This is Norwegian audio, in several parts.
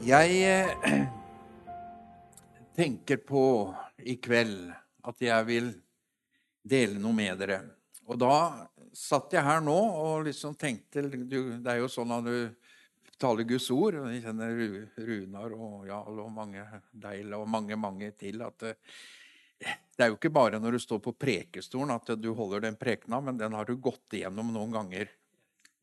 Jeg eh, tenker på i kveld at jeg vil dele noe med dere. Og da satt jeg her nå og liksom tenkte du, Det er jo sånn at du taler Guds ord, og jeg kjenner Runar og Jarl og mange Deil og mange, mange til at eh, det er jo ikke bare når du står på prekestolen at du holder den prekena, men den har du gått igjennom noen ganger.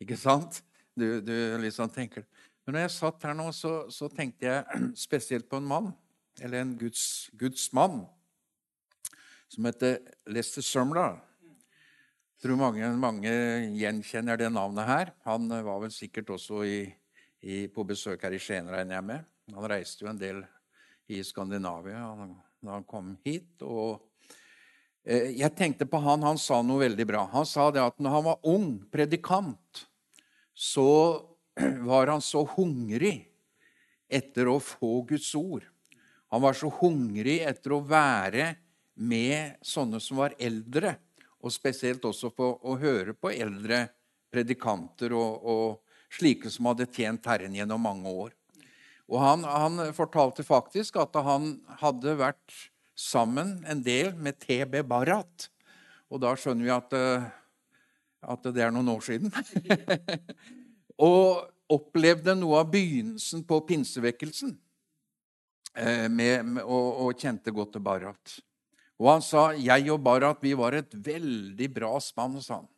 Ikke sant? Du, du liksom tenker men når jeg satt her nå, så, så tenkte jeg spesielt på en mann, eller en Guds, Guds mann, som heter Lester Sumler. Jeg tror mange, mange, gjenkjenner det navnet her. Han var vel sikkert også i, i, på besøk her i Skien, regner jeg med. Han reiste jo en del i Skandinavia da han kom hit. og eh, jeg tenkte på han, han sa noe veldig bra. Han sa det at når han var ung predikant, så var han så hungrig etter å få Guds ord. Han var så hungrig etter å være med sånne som var eldre, og spesielt også på å høre på eldre predikanter og, og slike som hadde tjent Herren gjennom mange år. Og han, han, fortalte faktisk at han hadde vært sammen en del med TB Barat. Og da skjønner vi at, eh, at det er noen år siden. og opplevde noe av begynnelsen på pinsevekkelsen eh, med, med, og, og, kjente godt til Barat. Og han sa jeg og Barat vi var et veldig bra spann. sa han.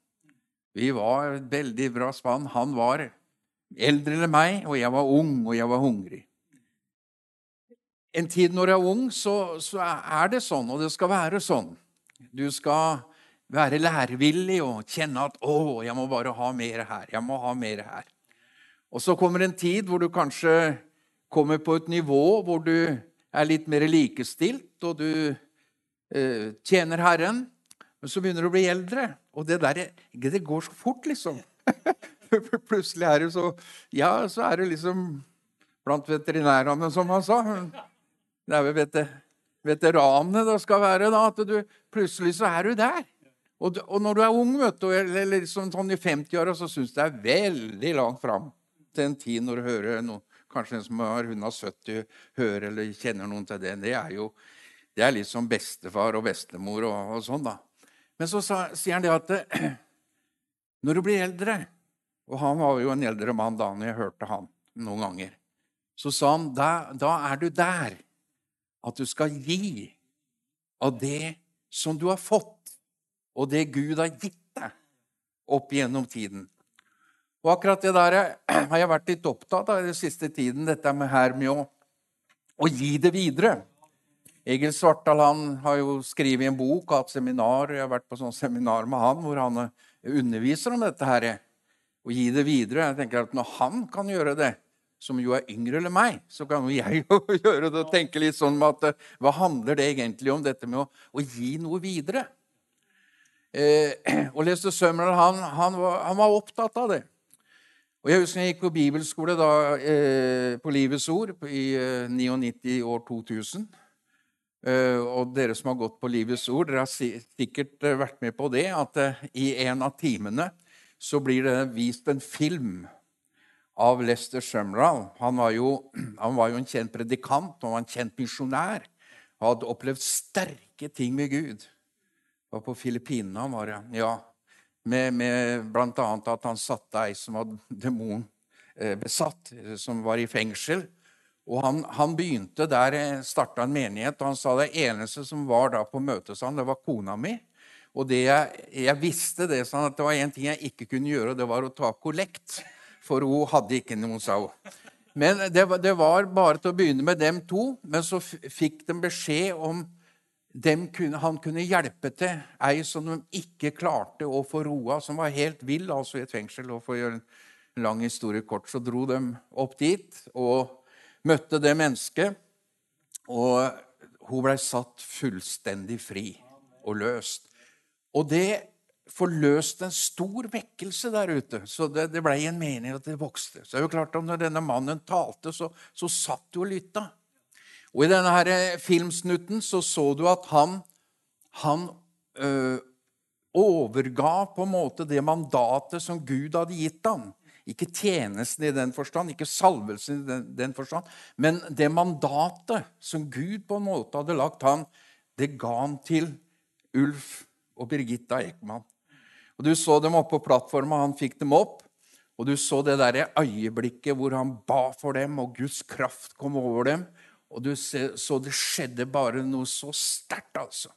Vi var et veldig bra spann. Han var eldre enn meg, og jeg var ung, og jeg var hungrig. En tid når du er ung, så, så er det sånn, og det skal være sånn. Du skal være lærevillig og kjenne at 'Å, jeg må bare ha mer her. Jeg må ha mer her.' Og så kommer en tid hvor du kanskje kommer på et nivå hvor du er litt mer likestilt, og du eh, tjener Herren. Men så begynner du å bli eldre, og det der det går så fort, liksom. Plutselig er det så Ja, så er det liksom blant veterinærene, som han sa. Det er vel veteranene det skal være, da. At du, plutselig så er du der. Og, og, når du er ung, vet du, eller, eller sånn, sånn i 50-åra, så syns du det er veldig langt fram til en tid når du hører noen, kanskje en som har runda 70, hører eller kjenner noen til det. Det er jo det er litt som bestefar og bestemor og, og sånn, da. Men så sa, sier han det at når du blir eldre Og han var jo en eldre mann da når jeg hørte han noen ganger. Så sa han da, da er du der at du skal gi av det som du har fått og det Gud har gitt deg opp gjennom tiden. Og akkurat det der har jeg vært litt opptatt av i den siste tiden, dette med her med å, å gi det videre. Egil Svartdal han har jo skrevet en bok og hatt seminar. Jeg har vært på sånn seminar med han hvor han underviser om dette her. Å gi det videre. Jeg tenker at Når han kan gjøre det, som jo er yngre eller meg, så kan jo jeg jo gjøre det og tenke litt sånn at hva handler det egentlig om, dette med å, å gi noe videre? Eh, og Lester Summerall han, han, var, han, var, opptatt av det. Og Jeg husker jeg gikk på bibelskole da, eh, på Livets Ord i eh, 99 år 2000. Eh, og dere som har gått på Livets Ord, dere har sikkert eh, vært med på det, at eh, i en av timene så blir det vist en film av Lester Summerall. Han han var jo en kjent predikant, han var en kjent misjonær. Han hadde opplevd sterke ting med Gud var på Filippinene han var, ja. Med, med bl.a. at han satte ei som var demonbesatt, eh, som var i fengsel. Og han, han begynte der, eh, starta en menighet, og han sa det eneste som var da på møtet, sa han, det var kona mi. Og det jeg, jeg visste det, sånn at det var en ting jeg ikke kunne gjøre, og det var å ta kollekt. For hun hadde ikke noen sa hun. Men det, det var bare til å begynne med dem to. Men så fikk de beskjed om kunne, han kunne hjelpe til ei som de ikke klarte å få roa, som var helt vill altså i et fengsel. Og for å gjøre en lang historie kort, så dro de opp dit og møtte det mennesket. Og hun blei satt fullstendig fri og løst. Og det forløste en stor vekkelse der ute. Så det, det blei en mening at det vokste. Så det er jo klart at når denne mannen talte, så, så satt du og lytta. Og I denne her eh, filmsnutten så, så du at han, han øh, overga på en måte det mandatet som Gud hadde gitt ham Ikke tjenesten i den forstand, ikke salvelsen i den, den, forstand, men det mandatet som Gud på en måte hadde lagt han, det ga han til Ulf og Birgitta Ekman. Og Du så dem oppe på plattforma, han fikk dem opp. Og du så det der øyeblikket hvor han ba for dem, og Guds kraft kom over dem. Og du så det skjedde bare noe så sterkt, altså.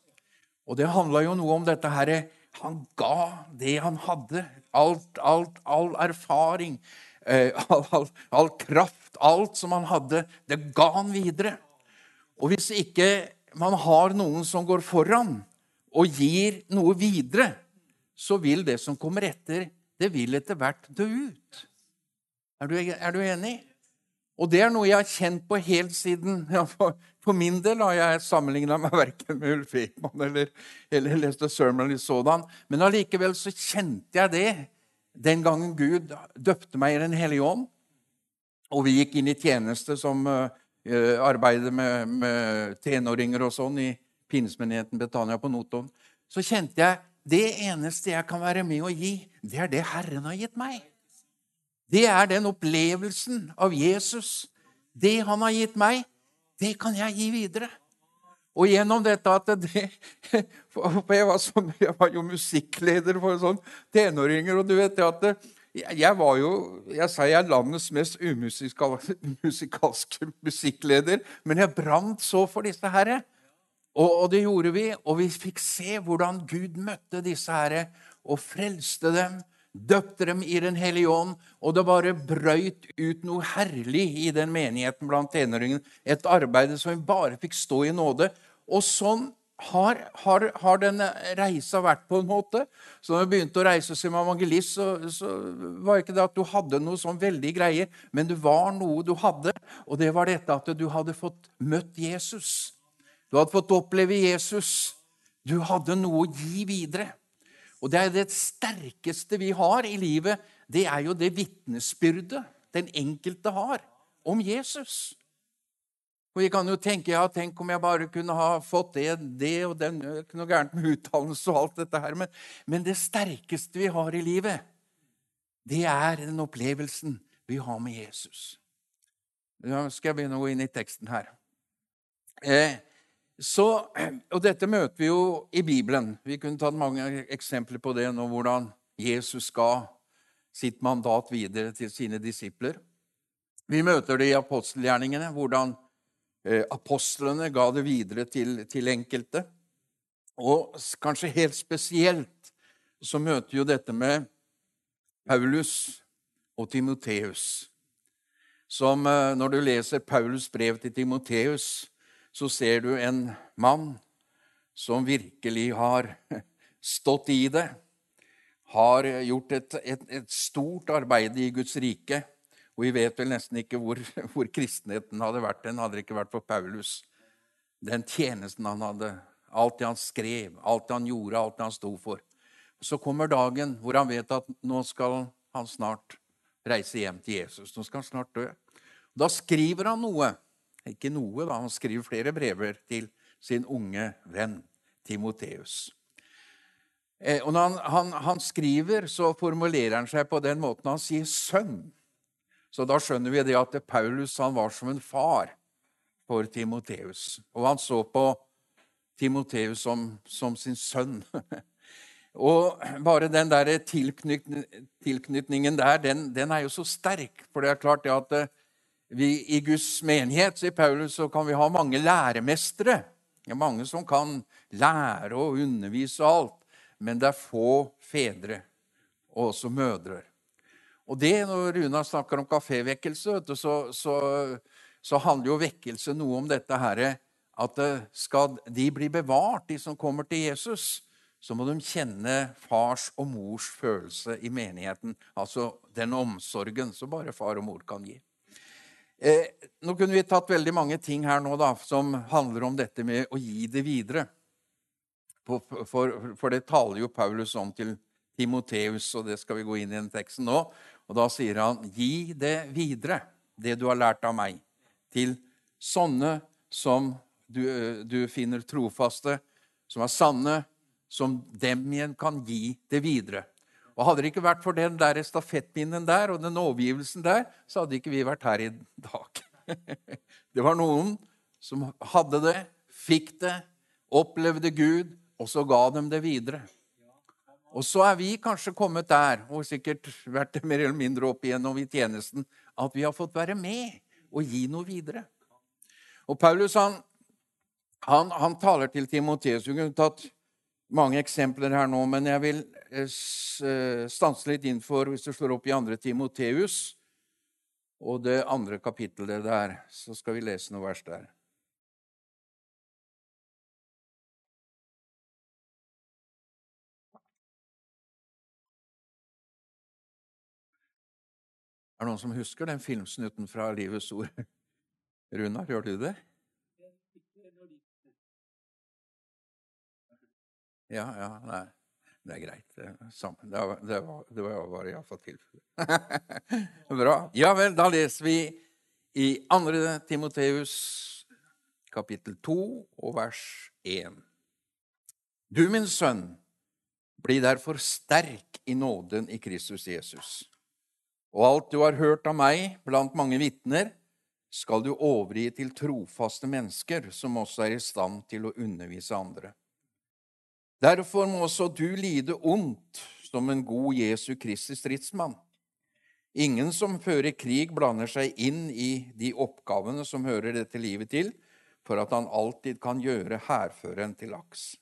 Og det handla jo noe om dette herre Han ga det han hadde. Alt, alt, all erfaring, eh, all, all, all kraft, alt som han hadde, det ga han videre. Og hvis ikke man har noen som går foran og gir noe videre, så vil det som kommer etter, det vil etter hvert dø ut. Er du, er du enig? Og det er noe jeg har kjent på helt siden ja, for, for, min del har jeg sammenligna meg verken med Ulf Ekman eller, eller leste Sermon eller sådan. Men allikevel så kjente jeg det den gangen Gud døpte meg i Den hellige ånd. Og vi gikk inn i tjeneste som uh, arbeidet med, med tenåringer og sånn i pinsemenigheten Betania på Notodden. Så kjente jeg det eneste jeg kan være med å gi, det er det Herren har gitt meg. Det er den opplevelsen av Jesus. Det han har gitt meg, det kan jeg gi videre. Og gjennom dette at det jeg var, sånn, jeg var jo musikkleder for sånn tenåringer, og du vet det at jeg var jo Jeg sa jeg er landets mest umusikalske musikkleder, men jeg brant så for disse herre. Og, og, det gjorde vi, og vi fikk se hvordan Gud møtte disse herre og frelste dem, døpte dem i Den hellige ånd, og det bare brøyt ut noe herlig i den menigheten blant tenåringene. Et arbeid som vi bare fikk stå i nåde. Og sånn har, har, har denne reisa vært på en måte. Så når vi begynte å reise som evangelist, så, så var ikke det at du hadde noe sånn veldig greier, men det var noe du hadde, og det var dette at du hadde fått møtt Jesus. Du hadde fått oppleve Jesus. Du hadde noe å gi videre. Og det er det sterkeste vi har i livet, det er jo det vitnesbyrdet den enkelte har om Jesus. Og vi kan jo tenke ja, tenk om jeg bare kunne ha fått det, det og den Det er ikke noe gærent med utdannelse og alt dette her, men, men det sterkeste vi har i livet, det er den opplevelsen vi har med Jesus. Nå skal jeg begynne å gå inn i teksten her. Eh, så, og dette møter vi jo i Bibelen. Vi kunne tatt mange eksempler på det nå, hvordan Jesus ga sitt mandat videre til sine disipler. Vi møter det i apostelgjerningene, hvordan eh, apostlene ga det videre til, til enkelte. Og kanskje helt spesielt så møter jo dette med Paulus og Timoteus. Som eh, når du leser Paulus brev til Timoteus, så ser du en mann som virkelig har stått i det, har gjort et, et, et stort arbeid i Guds rike. Og vi vet vel nesten ikke hvor, hvor kristenheten hadde vært. Den hadde ikke vært for Paulus. Den tjenesten han hadde, alt det han skrev, alt det han gjorde, alt det han sto for. Så kommer dagen hvor han vet at nå skal han snart reise hjem til Jesus. Nå skal han snart dø. Da skriver han noe ikke noe, da. Han skriver flere brever til sin unge venn Timoteus. Eh, og når han, han, han, skriver, så formulerer han seg på den måten han sier 'sønn'. Så da skjønner vi det at Paulus han var som en far for Timoteus. Og han så på Timoteus som, som sin sønn. og bare den der tilknytningen der, den, den, er jo så sterk. For det er klart det at vi, I Guds menighet sier Paulus, så kan vi ha mange læremestere. Det er mange som kan lære og undervise og alt. Men det er få fedre, og også mødre. Og det, Når Runa snakker om kafévekkelse, så, så, så, handler jo vekkelse noe om dette her, at eh, skal de bli bevart, de som kommer til Jesus, så må de kjenne fars og mors følelse i menigheten. Altså den omsorgen som bare far og mor kan gi. Eh, nå kunne vi tatt veldig mange ting her nå da, som handler om dette med å gi det videre. For, for, for, det taler jo Paulus om til Timoteus, og det skal vi gå inn i den teksten nå. Og da sier han, 'Gi det videre, det du har lært av meg, til sånne som du, du finner trofaste, som er sanne, som dem igjen kan gi det videre.' Og Hadde det ikke vært for den der stafettpinnen der og den overgivelsen der, så hadde ikke vi vært her i dag. Det var noen som hadde det, fikk det, opplevde Gud, og så ga dem det videre. Og så er vi kanskje kommet der, og sikkert vært det mer eller mindre opp igjennom i tjenesten, at vi har fått være med og gi noe videre. Og Paulus han, han, han taler til Timoteus. Vi kunne tatt mange eksempler her nå, men jeg vil stanse litt inn for, hvis du slår opp i 2. Timoteus og det andre kapittelet der, så skal vi lese noe vers der. Er det noen som husker den filmsnutten fra Livets ord? Runar, gjør du det? Ja, ja, nei. Det er greit. Det, det var, det var, iallfall tilfellet. Bra. Ja vel, da leser vi i 2. Timoteus kapittel 2 og vers 1. Du, min sønn, bli derfor sterk i nåden i Kristus Jesus. Og alt du har hørt av meg blant mange vitner, skal du overgi til trofaste mennesker som også er i stand til å undervise andre. Derfor må også du lide ondt som en god Jesu Kristi stridsmann. Ingen som fører krig, blander seg inn i de oppgavene som hører dette livet til, for at han alltid kan gjøre hærføreren til laks.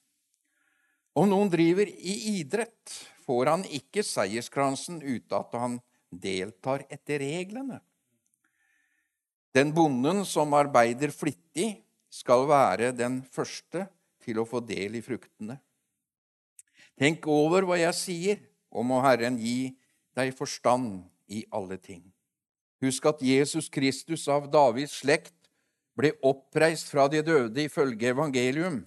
Om noen driver i idrett, får han ikke seierskransen uten at han deltar etter reglene. Den bonden som arbeider flittig, skal være den første til å få del i fruktene. Tenk over hva jeg sier, og må Herren gi deg forstand i alle ting. Husk at Jesus Kristus av Davids slekt ble oppreist fra de døde ifølge evangelium.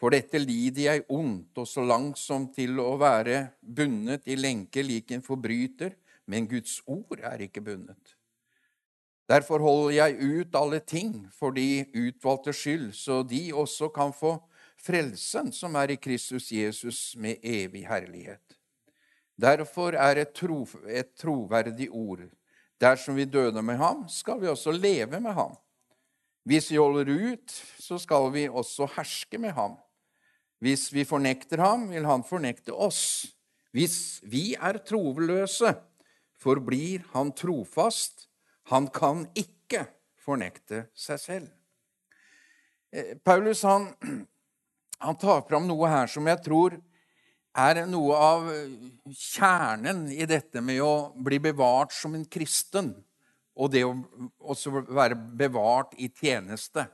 For dette lider jeg ondt, og så langt som til å være bundet i lenke lik en forbryter, men Guds ord er ikke bundet. Derfor holder jeg ut alle ting for de utvalgte skyld, så de også kan få frelsen som er i Kristus Jesus med evig herlighet. Derfor er et, tro, et troverdig ord. Dersom vi døde med ham, skal vi også leve med ham. Hvis vi holder ut, så skal vi også herske med ham. Hvis vi fornekter ham, vil han fornekte oss. Hvis vi er troløse, forblir han trofast. Han kan ikke fornekte seg selv. Eh, Paulus han, han tar fram noe her som jeg tror er noe av kjernen i dette med å bli bevart som en kristen, og det å også være bevart i tjeneste.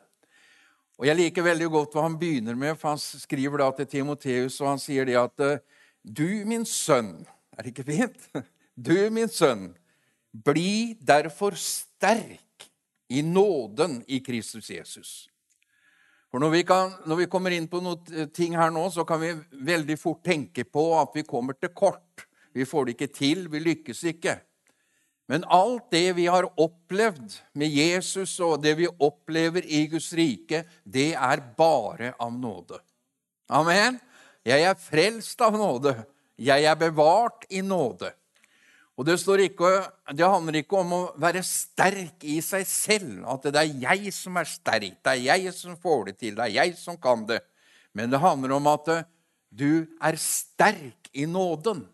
Og Jeg liker veldig godt hva han begynner med, for han skriver da til Timoteus, og han sier det at du, min sønn Er det ikke fint? Du, min sønn, bli derfor sterk i nåden i Kristus Jesus. For når vi, kan, når vi, kommer inn på noen ting her nå, så kan vi veldig fort tenke på at vi kommer til kort. Vi får det ikke til, vi lykkes ikke. Men alt det vi har opplevd med Jesus, og det vi opplever i Guds rike, det er bare av nåde. Amen. Jeg er frelst av nåde. Jeg er bevart i nåde. Og det, ikke, det, handler ikke om å være sterk i seg selv, at det er jeg som er sterk, det er jeg som får det til, det er jeg som kan det. Men det handler om at eh, du er sterk i nåden.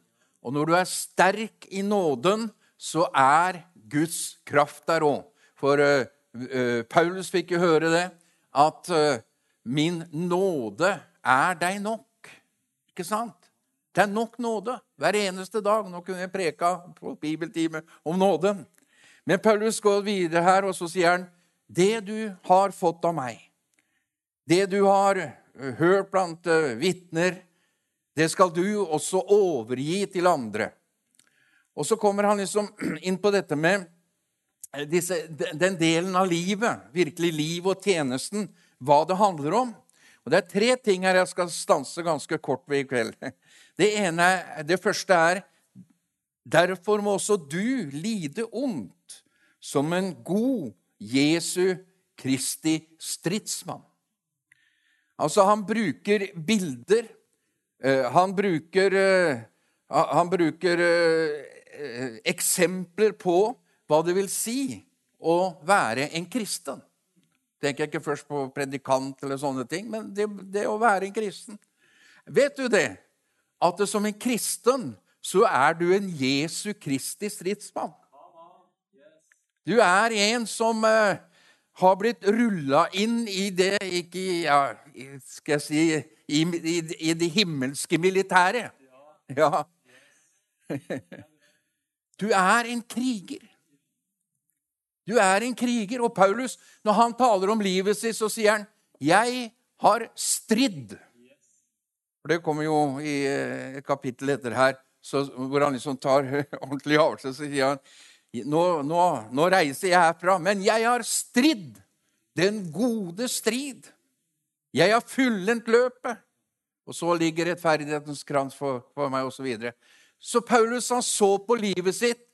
Og når du er sterk i nåden, så er Guds kraft der òg. For uh, uh, Paulus fikk jo høre det, at uh, 'min nåde er deg nok'. Ikke sant? Det er nok nåde hver eneste dag. Nå kunne jeg preka på bibeltime om nåden. Men Paulus går videre her, og så sier han, 'Det du har fått av meg, det du har hørt blant vitner, det skal du også overgi til andre.' Og så kommer han liksom inn på dette med disse, den delen av livet, virkelig liv og tjenesten, hva det handler om. Og Det er tre ting her jeg skal stanse ganske kort ved i kveld. Det, ene, det første er Derfor må også du lide ondt som en god Jesu Kristi stridsmann. Altså, han bruker bilder. Eh, han bruker, eh, Han bruker eh, eksempler på hva det vil si å være en kristen. Tenker jeg ikke først på predikant eller sånne ting, men det, det å være en kristen. Vet du det? At som en kristen så er du en Jesu Kristi stridsmann. Du er en som uh, har blitt rulla inn i det ikke, ja, Skal jeg si i, i, i det himmelske militæret. Ja. Du er en kriger. Du er en kriger. Og Paulus, når han taler om livet sitt, så sier han 'Jeg har stridd'. For Det kommer jo i et kapittel etter her, så, hvor han liksom tar ordentlig avskjed. Så sier han nå, nå, nå reiser jeg herfra, men jeg har stridd den gode strid. Jeg har fullendt løpet. Og så ligger rettferdighetens krans for, for meg, osv. Så, videre. så Paulus han så på livet sitt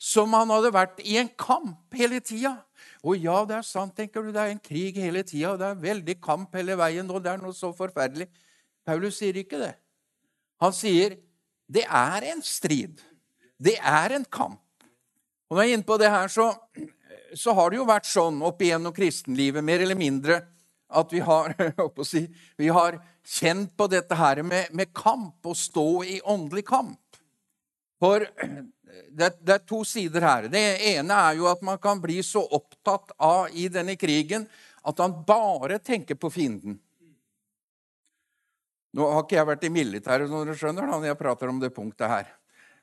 som han hadde vært i en kamp hele tida. Og ja, det er sant, tenker du. Det er en krig hele tida, og det er veldig kamp hele veien. Og det er noe så forferdelig. Paulus sier ikke det. Han sier det er en strid. Det er en kamp. Og når jeg er inne på det her, så, så har det jo vært sånn opp igjennom kristenlivet, mer eller mindre, at vi har, si, vi har kjent på dette her med, med, kamp, å stå i åndelig kamp. For det, det, er to sider her. Det ene er jo at man kan bli så opptatt av i denne krigen at han bare tenker på fienden. Nå har ikke jeg vært i militæret, når dere skjønner, når jeg prater om det punktet her.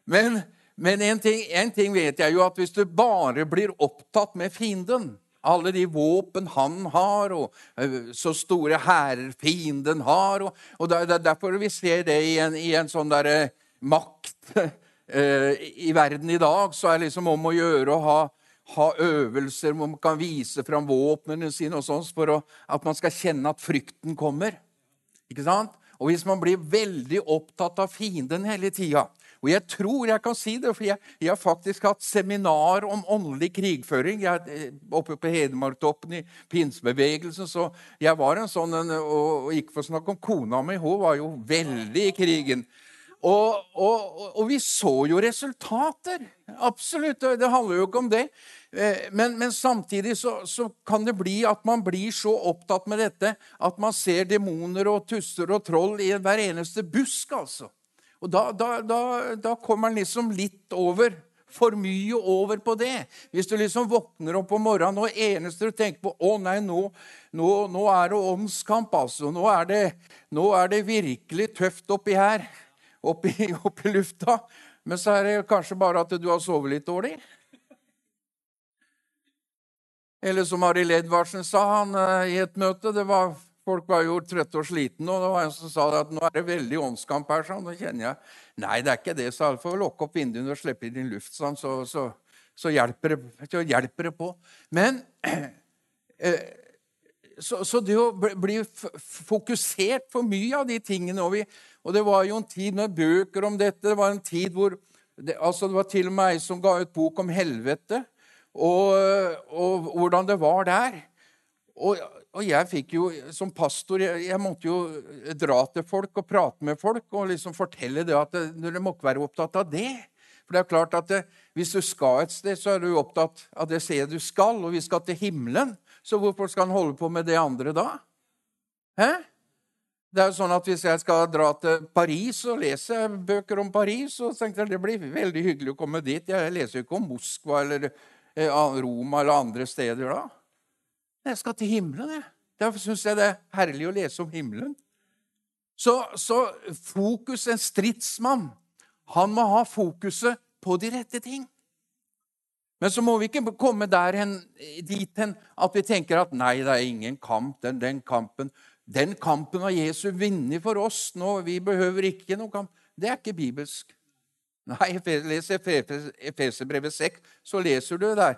Men, men en, ting, en ting vet jeg jo, at hvis du bare blir opptatt med fienden alle de våpen han har, og eh, så store hærer fienden har. Og, og det er derfor vi ser det i en, i en sånn derre eh, makt eh, i verden i dag. Så er det liksom om å gjøre å ha, ha øvelser hvor man kan vise fram våpnene sine og sånt, for å, at man skal kjenne at frykten kommer. Ikke sant? Og hvis man blir veldig opptatt av fienden hele tida, og jeg tror jeg kan si det, for jeg, jeg har faktisk hatt seminar om åndelig krigføring jeg, eh, oppe på Hedmarktoppen i pinsebevegelsen. Så jeg var en sånn en, og, og ikke for å snakke om kona mi, hun var jo veldig i krigen. Og, og, og, vi så jo resultater. Absolutt. Det handler jo ikke om det. Eh, men, men samtidig så, så, kan det bli at man blir så opptatt med dette at man ser demoner og tusser og troll i hver eneste busk. altså. Og da, da, da, da kommer man liksom litt over. For mye over på det. Hvis du liksom våkner opp om morgenen og eneste du tenker på å nei, nå, nå, nå er det åndskamp, altså. Nå er det, nå er det virkelig tøft oppi her. Oppi, i lufta. Men så er det kanskje bare at du har sovet litt dårlig. Eller som Arild Edvardsen sa han eh, i et møte det var Folk var jo trøtte og slitne, og det var en som sa at nå er det veldig åndskamp her. sånn, Nå kjenner jeg Nei, det er ikke det, sa han. Får lukke opp vinduene og slippe inn luft, sånn, så, så, så, hjelper det, hjelper det, på. Men eh, så, så, det å bli fokusert for mye av de tingene og, vi, og det var jo en tid med bøker om dette. Det var en tid hvor det, altså det var til og med ei som ga ut bok om helvete, og, og hvordan det var der. Og og jeg fikk jo, som pastor, jeg, jeg, måtte jo dra til folk og prate med folk og liksom fortelle det at dere må ikke være opptatt av det. For det er klart at det, Hvis du skal et sted, så er du opptatt av det stedet du skal. Og vi skal til himmelen, så hvorfor skal han holde på med det andre da? Hæ? Det er jo sånn at Hvis jeg skal dra til Paris og lese bøker om Paris, så tenkte jeg det blir veldig hyggelig å komme dit. Jeg leser jo ikke om Moskva eller eh, Roma eller andre steder da. Jeg skal til himmelen, jeg. Derfor syns jeg det er herlig å lese om himmelen. Så, så fokus, en stridsmann, han må ha fokuset på de rette ting. Men så må vi ikke komme hen, dit hen at vi tenker at nei, det er ingen kamp. Den, den kampen den kampen har Jesus vunnet for oss nå. Vi behøver ikke noen kamp. Det er ikke bibelsk. Nei, les Efeserbrevet 6, så leser du det der.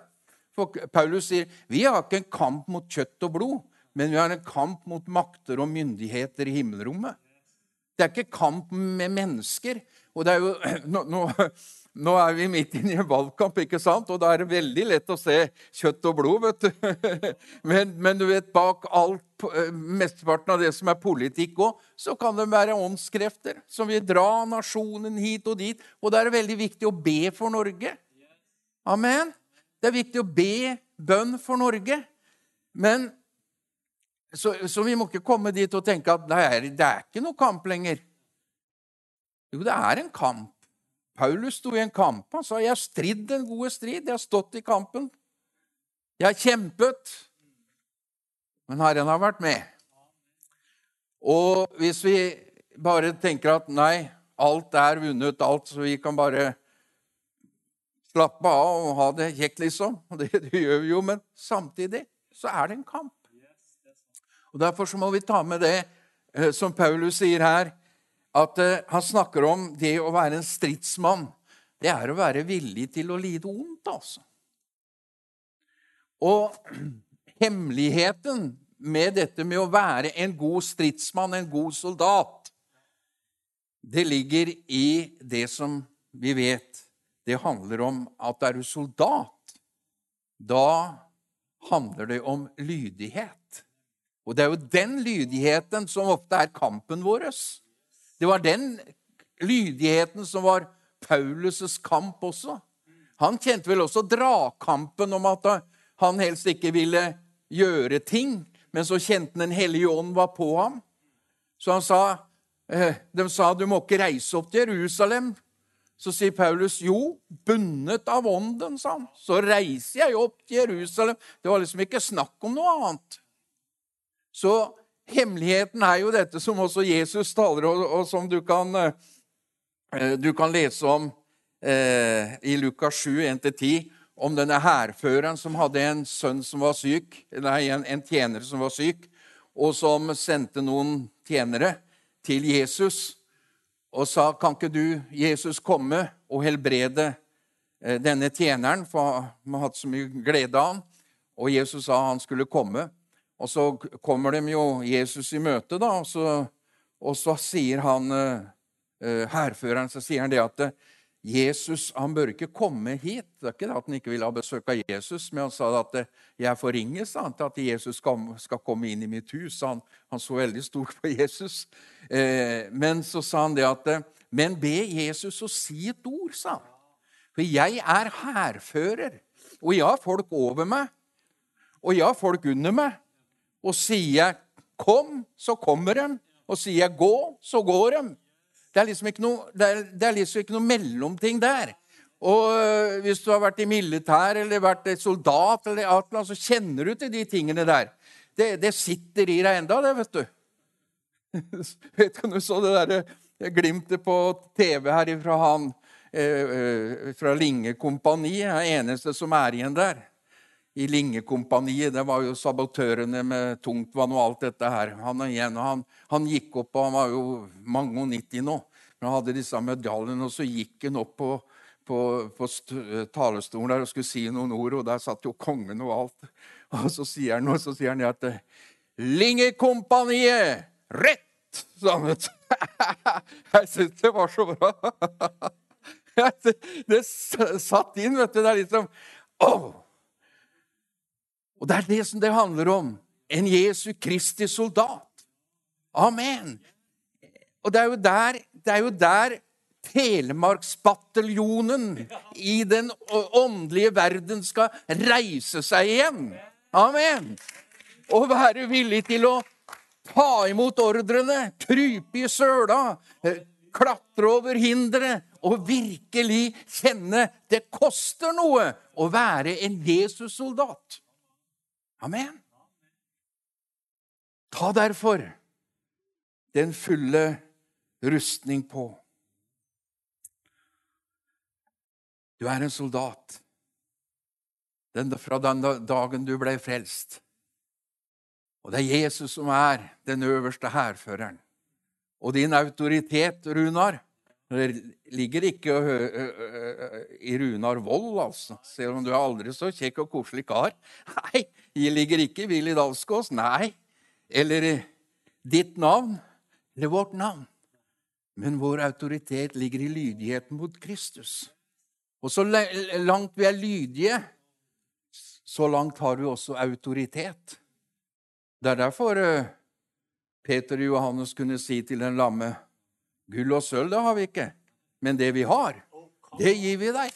For Paulus sier vi har ikke en kamp mot kjøtt og blod, men vi har en kamp mot makter og myndigheter i himmelrommet. Det er ikke kamp med mennesker. Og det er jo, nå, nå, nå er vi midt inne i en valgkamp, ikke sant? og da er det veldig lett å se kjøtt og blod. vet du. Men, men du vet, bak alt, eh, mesteparten av det som er politikk òg, så kan det være åndskrefter som vil dra nasjonen hit og dit. Og da er det veldig viktig å be for Norge. Amen. Det er viktig å be bønn for Norge. Men så, så vi må ikke komme dit og tenke at er, det er ikke noe kamp lenger. Jo, det er en kamp. Paulus sto i en kamp. Han sa, 'Jeg har stridd den gode strid. Jeg har stått i kampen. Jeg har kjempet.' Men Herren har vært med. Og hvis vi bare tenker at nei, alt er vunnet, alt, så vi kan bare slappe av og ha det kjekt, liksom. Det, det gjør vi jo, men samtidig så er det en kamp. Og Derfor så må vi ta med det eh, som Paulus sier her at uh, han snakker om det å være en stridsmann. Det er å være villig til å lide ondt, altså. Og hemmeligheten med dette med å være en god stridsmann, en god soldat, det ligger i det som vi vet. Det handler om at er du soldat, da handler det om lydighet. Og det er jo den lydigheten som ofte er kampen vår. Det var den lydigheten som var Paulus' kamp også. Han kjente vel også dragkampen om at han helst ikke ville gjøre ting, men så kjente Den hellige ånd var på ham. Så han sa, eh, de sa du må ikke reise opp til Jerusalem. Så sier Paulus jo, bundet av ånden, sa han. Så reiser jeg opp til Jerusalem. Det var liksom ikke snakk om noe annet. Så Hemmeligheten er jo dette som også Jesus taler og, og som du kan, eh, du kan lese om eh, i Lukas 7, 1-10, om denne hærføreren som hadde en sønn som var syk, nei, en, en tjener som var syk, og som sendte noen tjenere til Jesus og sa, 'Kan ikke du, Jesus, komme og helbrede eh, denne tjeneren?' For vi har hatt så mye glede av han. Og Jesus sa han skulle komme. Og så kommer de jo Jesus i møte, da, og så, og så sier han hærføreren eh, eh, så sier han det at eh, Jesus han bør ikke komme hit. Det er ikke det at han ikke ville ha besøk av Jesus, men han sa at jeg forringes han til at Jesus skal, skal, komme inn i mitt hus. Han, han så veldig stort på Jesus. Eh, men så sa han det at Men be Jesus å si et ord, sa han. For jeg er hærfører, og jeg har folk over meg, og jeg har folk under meg. Og sier jeg 'kom', så kommer de. Og sier jeg 'gå', så går de. Det er liksom ikke noe, det er, det er liksom ikke noe mellomting der. Og øh, Hvis du har vært i militær eller vært soldat, eller noe, så kjenner du til de tingene der. Det, det sitter i deg enda, det, vet du. vet du, Du så det der øh, glimtet på TV her fra han eh, fra Linge kompani. Det eneste som er igjen der i Lingekompaniet. Det var jo sabotørene med tungtvann og alt dette her. Han, igjen, han, han gikk opp, og han var jo mange og nitti nå. Men han hadde disse medaljene, og så gikk han opp på, på, på talerstolen der og skulle si noen ord, og der satt jo kongen og alt. Og så sier han, og så sier han at Lingekompaniet! Rett! sa han. Jeg syns det var så bra. Det satt inn, vet du. Det er liksom oh! Og det er det som det handler om. En Jesu Kristi soldat. Amen. Og det er jo der, det er jo der Telemarksbataljonen i den åndelige verden skal reise seg igjen. Amen. Og være villig til å ta imot ordrene, krype i søla, eh, klatre over hindre og virkelig kjenne det koster noe å være en Jesus-soldat. Amen. Ta derfor den fulle rustning på. Du er en soldat den, fra den dagen du ble frelst. Og det er Jesus som er den øverste hærføreren. Og din autoritet, Runar, det ligger ikke i Runar Vold, altså. Selv om du er aldri så kjekk og koselig kar. Nei, det ligger ikke i Willy Dalsgaas. Nei. Eller ditt navn. Eller vårt navn. Men vår autoritet ligger i lydigheten mot Kristus. Og så langt vi er lydige, så langt har vi også autoritet. Det er derfor eh, Peter og Johannes kunne si til den lamme Gull og sølv, det har vi ikke, men det vi har, det gir vi deg.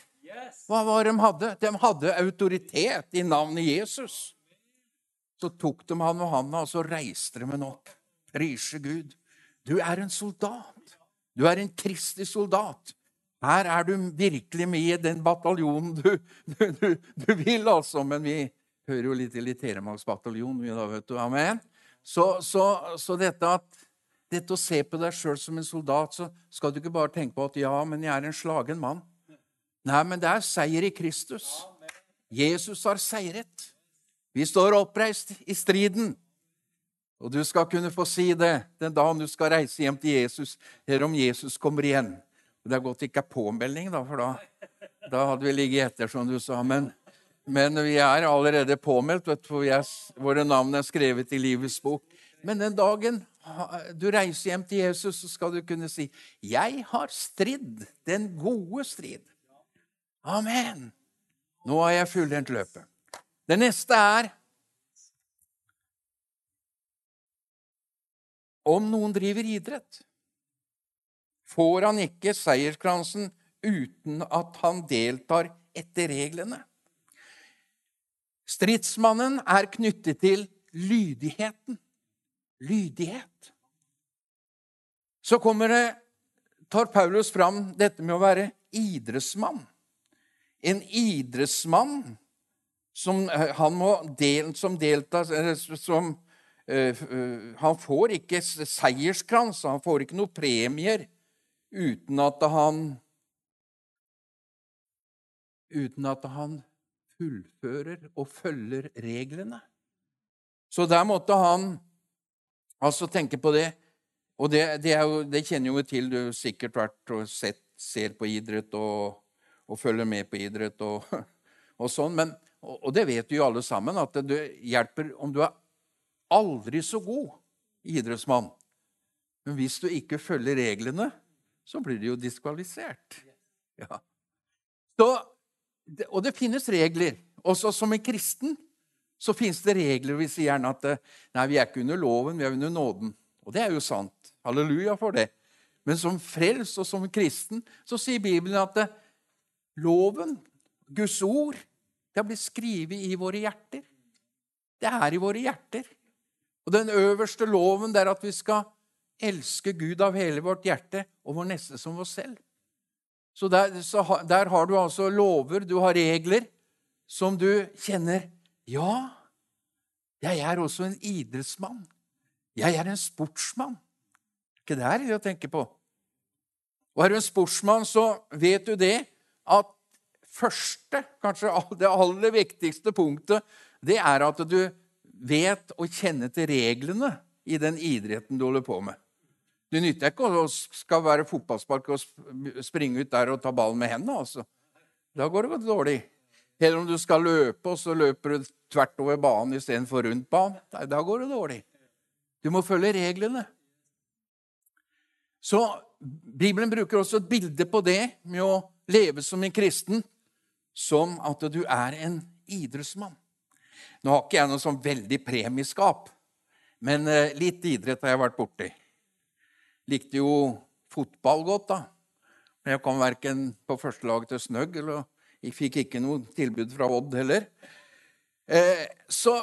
Hva var det de hadde? De hadde autoritet i navnet Jesus. Så tok de han og handa, og så reiste de ham opp. Prise Gud. Du er en soldat. Du er en kristig soldat. Her er du virkelig med i den bataljonen du, du, du, du, vil, altså. Men vi hører jo litt til i Telemarksbataljonen, vi da, vet du. Amen. Så, så, så dette, at, dette å se på deg sjøl som en soldat, så skal du ikke bare tenke på at ja, men jeg er en slagen mann. Nei, men det er seier i Kristus. Jesus har seiret. Vi står oppreist i striden. Og du skal kunne få si det den dagen du skal reise hjem til Jesus, eller om Jesus kommer igjen. Det er godt det ikke er påmelding, da, for da, da hadde vi ligget etter, som du sa. Men, men vi er allerede påmeldt, vet du, for våre navn er skrevet i livets bok. Men den dagen du reiser hjem til Jesus, så skal du kunne si 'Jeg har stridd den gode strid'. Amen! Nå har jeg fullendt løpet. Det neste er Om noen driver idrett, får han ikke seierskransen uten at han deltar etter reglene. Stridsmannen er knyttet til lydigheten. Lydighet. Så kommer det, tar Paulus fram dette med å være idrettsmann. En idrettsmann som, eh, han må del, som deltar som, uh, uh, Han får ikke seierskrans, han får ikke noen premier uten at han Uten at han fullfører og følger reglene. Så der måtte han altså tenke på det. Og det, det, jo, det kjenner jo til. Du sikkert vært og sett, ser på idrett og, og følger med på idrett og, og sånn. Men, og, og, det vet jo alle sammen, at det hjelper om du er aldri så god idrettsmann. Men hvis du ikke følger reglene, så blir du jo diskvalifisert. Ja. Så, og det finnes regler. Også som en kristen så finnes det regler. Vi sier gjerne at nei, vi er ikke under loven, vi er under nåden. Og det er jo sant. Halleluja for det. Men som frels og som kristen så sier Bibelen at det, loven, Guds ord, det har blitt skrevet i våre hjerter. Det er i våre hjerter. Og den øverste loven det er at vi skal elske Gud av hele vårt hjerte og vår neste som oss selv. Så der, så der, har du altså lover, du har regler, som du kjenner Ja, jeg er også en idrettsmann. Jeg er en sportsmann. Ikke det er det å tenke på. Og er du en sportsmann, så vet du det at første, kanskje det aller viktigste punktet, det er at du vet å kjenne til reglene i den idretten du holder på med. Det nytter ikke å skal være fotballspark og springe ut der og ta ballen med hendene. altså. Da går det godt dårlig. Eller om du skal løpe, og så løper du tvert over banen istedenfor rundt banen. Da går det dårlig. Du må følge reglene. Så Bibelen bruker også et bilde på det med å leve som en kristen, som at du er en idrettsmann. Nå har ikke jeg noe sånn veldig premieskap, men eh, litt idrett har jeg vært borti. Likte jo fotball godt, da. Men jeg kom verken på førstelaget til Snøgg eller jeg fikk ikke noe tilbud fra Odd heller. Eh, så,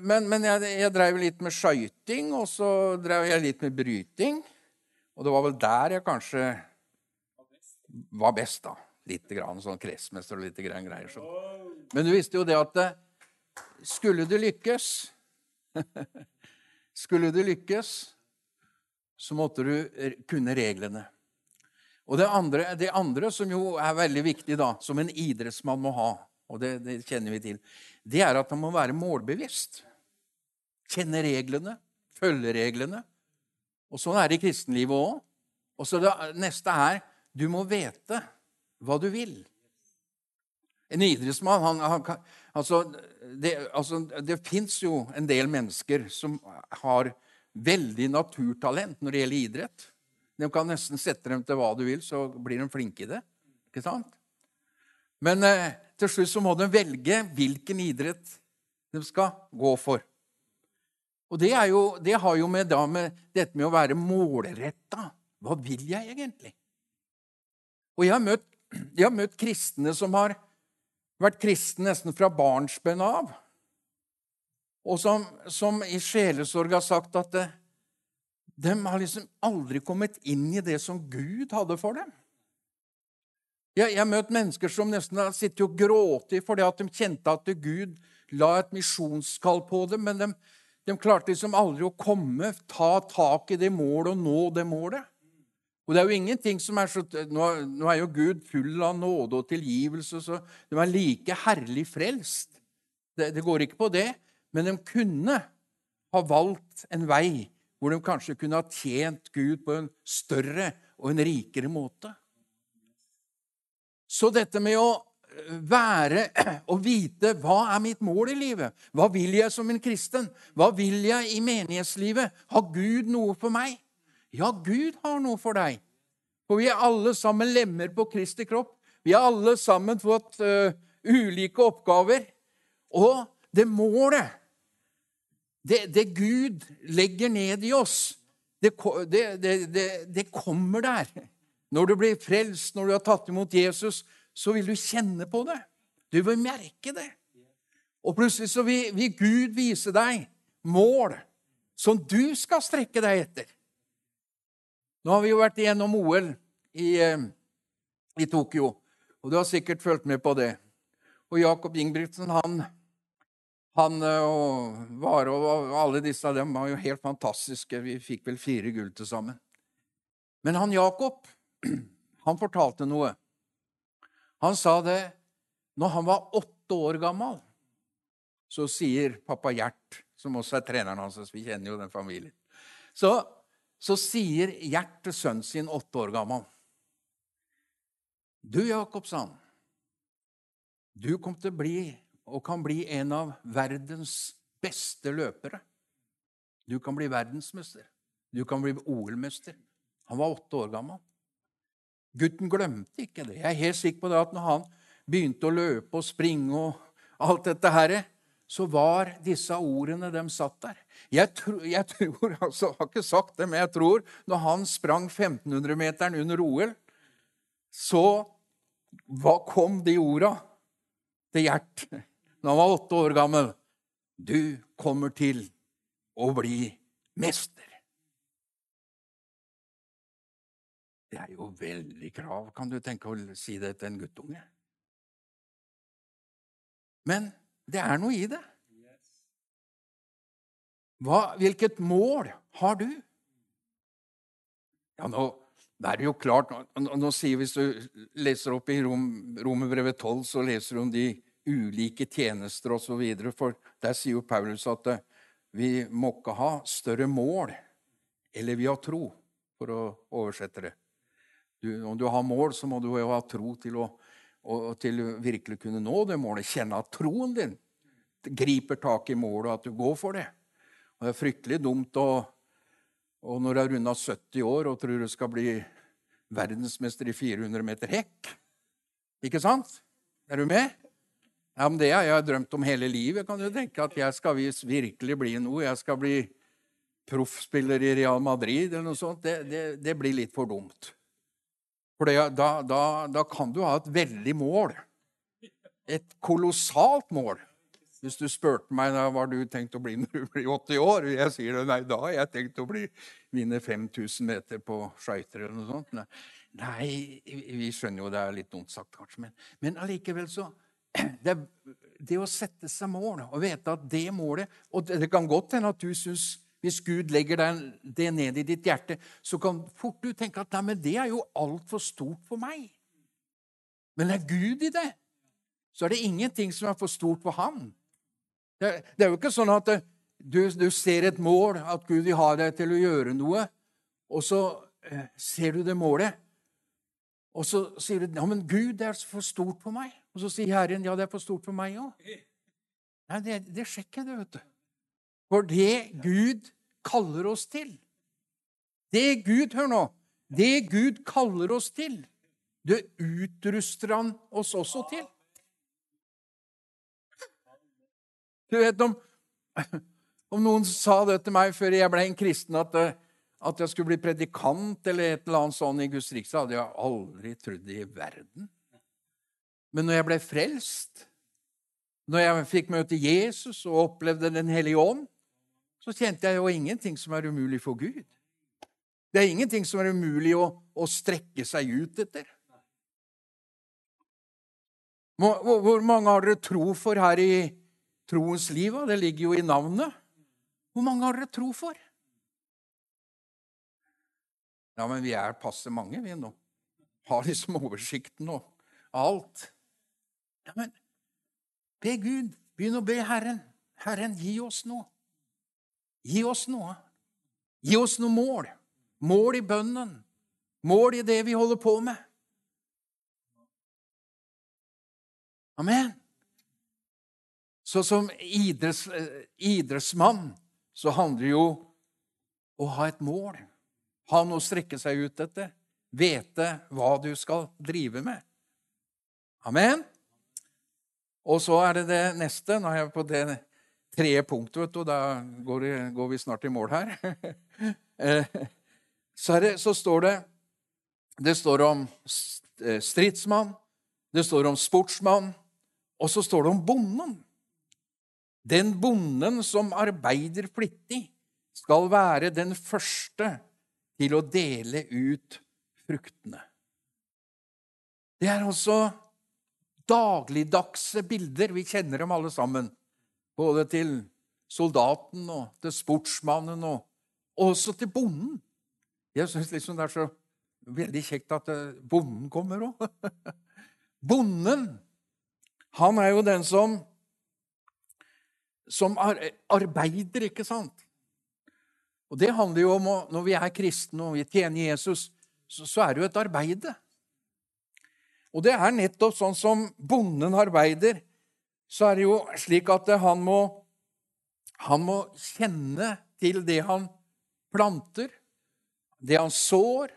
men, men jeg, jeg drev litt med skøyting, og så drev jeg litt med bryting. Og det var vel der jeg kanskje var best, da. Litt grann sånn kretsmester og litt grann greier. Så. Men du visste jo det at eh, skulle du lykkes Skulle du lykkes, så måtte du kunne reglene. Og det andre, det andre, som jo er veldig viktig, da, som en idrettsmann må ha, og det, det kjenner vi til, det er at man må være målbevisst. Kjenne reglene, følge reglene. Og sånn er det i kristenlivet òg. Og så det neste er du må vite hva du vil. En idrettsmann han, han, altså, Det, altså, det fins jo en del mennesker som har veldig naturtalent når det gjelder idrett. De kan nesten sette dem til hva du vil, så blir de flinke i det. Ikke sant? Men eh, til slutt så må de velge hvilken idrett de skal gå for. Og det, jo, det har jo med, med dette med å være målretta. Hva vil jeg egentlig? Og jeg har, møtt, jeg har møtt kristne som har vært kristne nesten fra barnsben av, og som, som i sjelesorg har sagt at det, de har liksom aldri kommet inn i det som Gud hadde for dem. Jeg, har møtt mennesker som nesten har sittet og grått fordi at de kjente at Gud la et misjonskall på dem, men de, de klarte liksom aldri å komme, ta tak i det målet og nå det målet. Og det er jo ingenting som er så, nå, nå er jo Gud full av nåde og tilgivelse, så de er like herlig frelst. Det, det går ikke på det. Men de kunne ha valgt en vei hvor de kanskje kunne ha tjent Gud på en større og en rikere måte. Så dette med å være og vite hva er mitt mål i livet? Hva vil jeg som en kristen? Hva vil jeg i menighetslivet? Har Gud noe for meg? Ja, Gud har noe for deg. For vi er alle sammen lemmer på Kristi kropp. Vi har alle sammen fått uh, ulike oppgaver. Og det målet, det, det, Gud legger ned i oss, det, det, det, kommer der. Når du blir frelst, når du har tatt imot Jesus, så vil du kjenne på det. Du vil merke det. Og plutselig så vil, vil Gud vise deg mål som du skal strekke deg etter. Nå har vi jo vært igjennom OL i, eh, i Tokyo, og du har sikkert fulgt med på det. Og Jakob Ingebrigtsen, han, han eh, og Vare og alle disse av dem var jo helt fantastiske. Vi fikk vel fire gull til sammen. Men han Jakob, han fortalte noe. Han sa det når han var åtte år gammel. Så sier pappa Gjert, som også er treneren hans, vi kjenner jo den familien Så så sier Gjert til sønnen sin, åtte år gammel Du, Jakob, sa han, du kom til å bli og kan bli en av verdens beste løpere. Du kan bli verdensmester. Du kan bli OL-mester. Han var åtte år gammel. Gutten glemte ikke det. Jeg er helt sikker på det at når han begynte å løpe og springe og alt dette her, så var disse ordene de satt der. Jeg, tro, jeg tror, altså, har ikke sagt det, men jeg tror når han sprang 1500-meteren under OL, så hva kom de orda til Gjert når han var åtte år gammel? Du kommer til å bli mester. Det er jo veldig krav, kan du tenke å si det til en guttunge. Men det er noe i det. Hva, hvilket mål har du? Ja, nå det er jo klart, nå, nå sier Hvis du leser opp i Rom, Romerbrevet 12, så leser du om de ulike tjenester osv. For der sier jo Paulus at eh, vi må ikke ha større mål, eller vi har tro, for å oversette det. Du, om du har mål, så må du jo ha tro til å og til virkelig kunne nå det målet. Kjenne at troen din griper tak i målet, og at du går for det. Og Det er fryktelig dumt å og når du har runda 70 år og tror du skal bli verdensmester i 400 meter hekk Ikke sant? Er du med? Ja, men Det har jeg drømt om hele livet. kan du tenke At jeg skal virkelig bli noe. Jeg skal bli proffspiller i Real Madrid eller noe sånt. Det, det, det blir litt for dumt. For da, da, da, kan du ha et veldig mål. Et kolossalt mål. Hvis du spurte meg da var du tenkt å bli når du blir 80 år, jeg sier det, nei, da har jeg tenkt å bli, vinne 5000 meter på skøyter eller noe sånt. Nei, vi skjønner jo det er litt dumt sagt, kanskje, men, men allikevel så det, det, å sette seg mål og vite at det målet Og det kan godt hende at du syns hvis Gud legger det ned i ditt hjerte, så kan fort du tenke at nei, det er jo altfor stort for meg. Men er Gud i det, så er det ingenting som er for stort for han. Det, det er jo ikke sånn at du, du, ser et mål, at Gud vil ha deg til å gjøre noe, og så eh, ser du det målet, og så sier du ja, men Gud, det er for stort for meg. Og så sier Herren ja, det er for stort for meg òg. Nei, det, det sjekker det, vet du. For det Gud kaller oss til Det Gud Hør nå. Det Gud kaller oss til Det utruster han oss også til. Du vet, om, om noen sa det til meg før jeg ble en kristen, at, at jeg skulle bli predikant eller et eller annet sånt i Guds rike, så hadde jeg aldri trodd i verden. Men når jeg ble frelst, når jeg fikk møte Jesus og opplevde Den hellige ånd, så kjente jeg jo ingenting som er umulig for Gud. Det er ingenting som er umulig å, å strekke seg ut etter. Hvor, hvor mange har dere tro for her i troens liv? Det ligger jo i navnet. Hvor mange har dere tro for? Ja, men vi er passe mange, vi nå. Har liksom oversikten og alt. Ja, men be Gud. Begynn å be Herren. Herren, gi oss noe. Gi oss noe. Gi oss noe mål. Mål i bønnen. Mål i det vi holder på med. Amen. Så som idretts, eh, idrettsmann så handler det jo å ha et mål. Ha noe å strekke seg ut etter. Vete hva du skal drive med. Amen. Og så er det det neste. Nå er jeg på det tredje punkt, vet du. Da går, går vi snart i mål her. Eh, så, det, så, står det Det står om eh, stridsmann, det står om sportsmann, og så står det om bonden. Den bonden som arbeider flittig, skal være den første til å dele ut fruktene. Det er altså dagligdagse bilder. Vi kjenner dem alle sammen. Både til soldaten og til sportsmannen og også til bonden. Jeg syns liksom det er så veldig kjekt at eh, bonden kommer òg. bonden, han er jo den som som arbeider, ikke sant? Og Det handler jo om å, når vi er kristne og vi tjener Jesus, så, så er det jo et arbeide. Og det er nettopp sånn som bonden arbeider, så er det jo slik at han må, han må kjenne til det han planter, det han sår.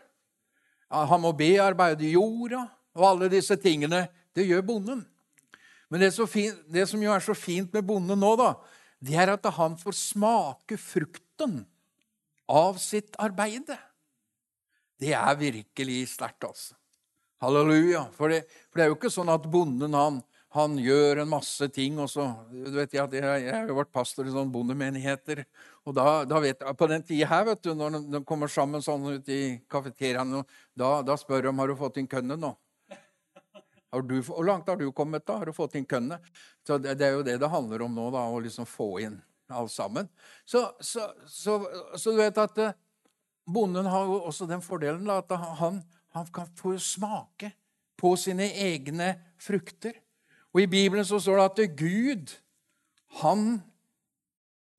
Han må bearbeide jorda, og alle disse tingene. Det gjør bonden. Men det, fint, det som jo er så fint med bonden nå, da, det er at han får smake frukten av sitt arbeide. Det er virkelig sterkt, altså. Halleluja. For det, for det, er jo ikke sånn at bonden han, han gjør en masse ting, og så du vet Jeg, jeg, jeg har jo vært pastor i sånne bondemenigheter. og da, da vet jeg, På den tida her, vet du, når de kommer sammen sånn ute i kafeteriaen, da, da spør de har du fått inn kønne nå. Du, hvor langt har du kommet, da? Har du fått inn kønne? Så det, det, er jo det det handler om nå, da, å liksom få inn alt sammen. Så, så, så, så du vet at eh, bonden har jo også den fordelen da, at han, han kan få smake på sine egne frukter. Og I Bibelen så står det at Gud, han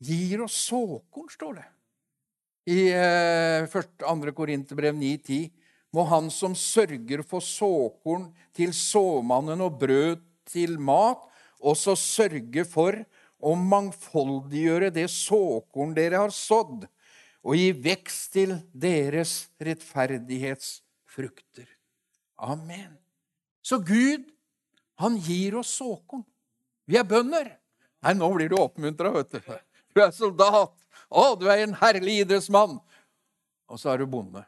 gir oss såkorn, står det. I eh, 2. Korinterbrev 9,10 må han som sørger for såkorn til såmannen og brød til mat, også sørge for å mangfoldiggjøre det såkorn dere har sådd, og gi vekst til deres rettferdighetsfrukter. Amen. Så Gud, han gir oss såkorn. Vi er bønder. Nei, nå blir du oppmuntra, vet du. Du er soldat. Å, du er en herlig idrettsmann. Og så er du bonde.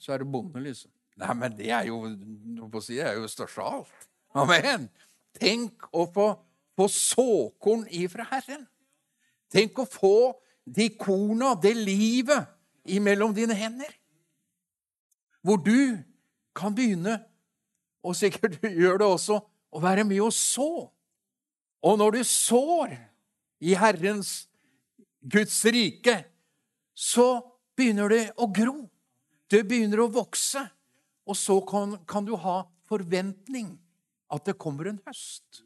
Så er du bonde, liksom. Nei, men det er jo på si, det er jo størst av alt. Amen. Tenk å få, få såkorn ifra Herren. Tenk å få de korna, det livet, imellom dine hender hvor du kan begynne, og sikkert gjør det også, å være med å så. Og når du sår i Herrens, Guds rike, så begynner det å gro. Det begynner å vokse. Og så kan, kan du ha forventning at det kommer en høst.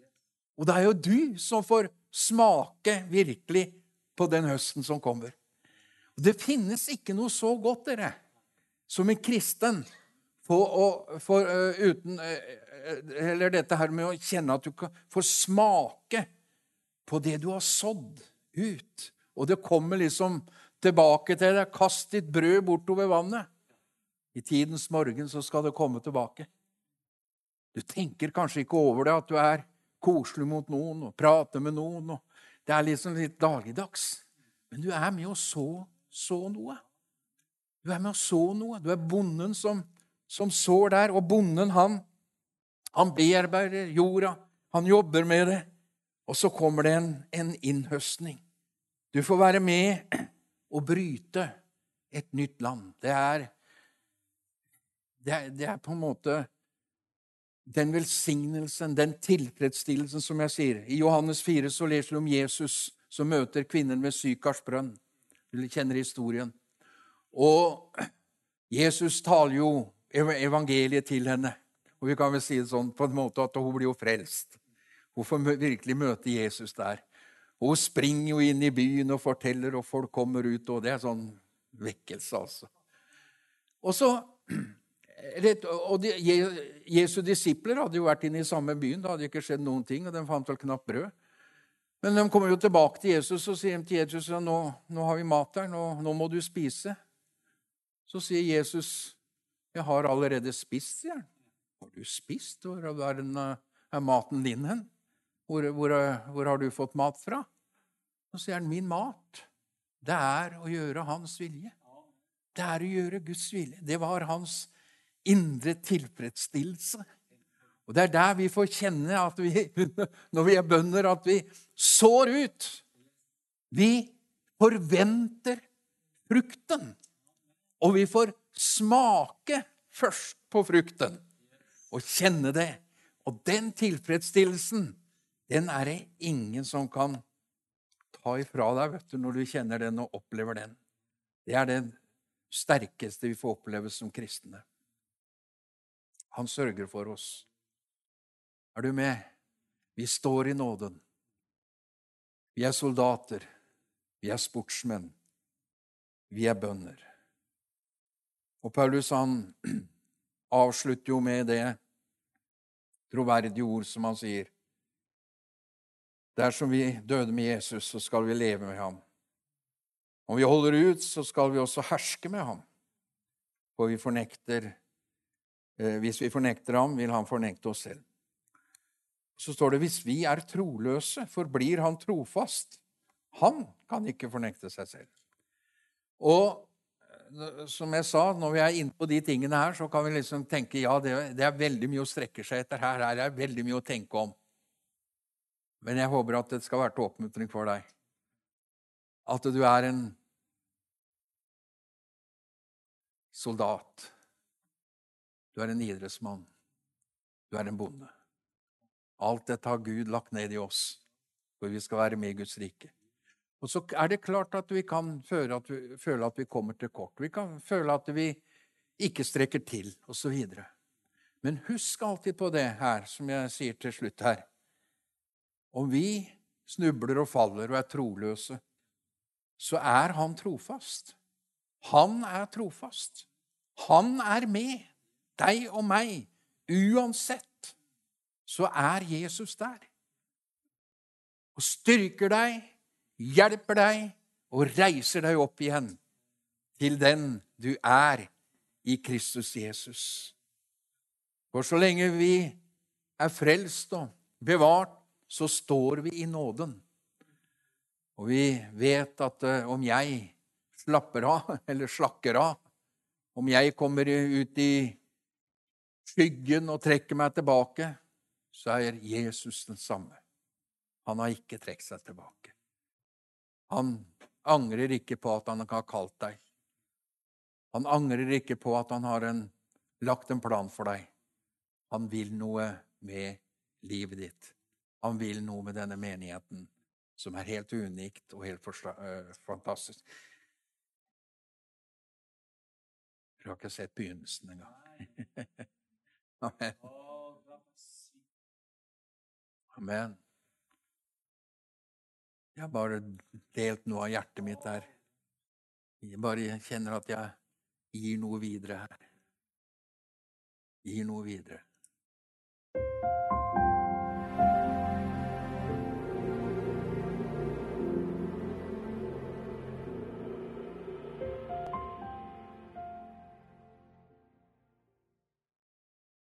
Og det er jo du som får smake virkelig på den høsten som kommer. Og det finnes ikke noe så godt, dere, som en kristen for å, for, uh, uten, uh, Eller dette her med å kjenne at du kan få smake på det du har sådd ut. Og det kommer liksom tilbake til deg. Kast ditt brød bortover vannet. I tidens morgen så skal det komme tilbake. Du tenker kanskje ikke over det, at du er koselig mot noen og prater med noen. det er liksom litt dagligdags. Men du er med å så, så noe. Du er med å så noe. Du er bonden som, som sår der. Og bonden, han, han bearbeider jorda. Han jobber med det. Og så kommer det en, en innhøstning. Du får være med og bryte et nytt land. Det er, det er, det er på en måte den velsignelsen, den tilfredsstillelsen, som jeg sier. I Johannes 4 så leser du om Jesus som møter kvinnen ved Sykars brønn. Du kjenner historien. Og Jesus taler jo evangeliet til henne. Og vi kan vel si det sånn på en måte at hun blir jo frelst. Hun får virkelig møte Jesus der. Og hun springer jo inn i byen og forteller, og folk kommer ut. Og det er sånn vekkelse, altså. Og så og de, Jesu disipler hadde jo vært inne i samme byen. Det hadde ikke skjedd noen ting, og de fant vel knapt brød. Men de kommer jo tilbake til Jesus og sier til Jesus nå, nå har vi mat her, nå, nå, må du spise. Så sier Jesus, 'Jeg har allerede spist', sier han. 'Har du spist? Hvor er, den, er maten din hen? Hvor, hvor, hvor har du fått mat fra?' Så sier han, 'Min mat, det er å gjøre Hans vilje.' Det er å gjøre Guds vilje. Det var hans indre tilfredsstillelse. Og Det er der vi får kjenne at vi, når vi er bønder, at vi sår ut. Vi forventer frukten. Og vi får smake først på frukten og kjenne det. Og den tilfredsstillelsen, den er det ingen som kan ta ifra deg vet du, når du kjenner den og opplever den. Det er det sterkeste vi får oppleve som kristne. Han sørger for oss. Er du med? Vi står i nåden. Vi er soldater. Vi er sportsmenn. Vi er bønder. Og Paulus han avslutter jo med det troverdige ord som han sier. Dersom vi døde med Jesus, så skal vi leve med ham. Om vi holder ut, så skal vi også herske med ham. For vi fornekter Eh, hvis vi fornekter ham, vil han fornekte oss selv. Så står det hvis vi er troløse, forblir han trofast. Han kan ikke fornekte seg selv. Og som jeg sa, når vi er inne på de tingene her, så kan vi liksom tenke ja, det, det er veldig mye å strekke seg etter her. Her er veldig mye å tenke om. Men jeg håper at det skal være til oppmuntring for deg. At du er en soldat du er en idrettsmann. Du er en bonde. Alt dette har Gud lagt ned i oss, for vi skal være med i Guds rike. Og så er det klart at vi kan føle at vi, føle at vi kommer til kort. Vi kan føle at vi ikke strekker til, osv. Men husk alltid på det her, som jeg sier til slutt her. Om vi snubler og faller og er troløse, så er han trofast. Han er trofast. Han er med deg og meg, uansett, så er Jesus der. Og styrker deg, hjelper deg og reiser deg opp igjen til den du er i Kristus Jesus. For så lenge vi er frelst og bevart, så står vi i nåden. Og vi vet at eh, om jeg slapper av, eller slakker av, om jeg kommer ut i skyggen og trekker meg tilbake, så er Jesus den samme. Han har ikke trukket seg tilbake. Han angrer ikke på at han har kalt deg. Han angrer ikke på at han har en, lagt en plan for deg. Han vil noe med livet ditt. Han vil noe med denne menigheten som er helt unikt og helt uh, fantastisk. Jeg har ikke sett begynnelsen engang. Amen. Amen. Jeg har bare delt noe av hjertet mitt der. Jeg bare kjenner at jeg gir noe videre her. Gir noe videre.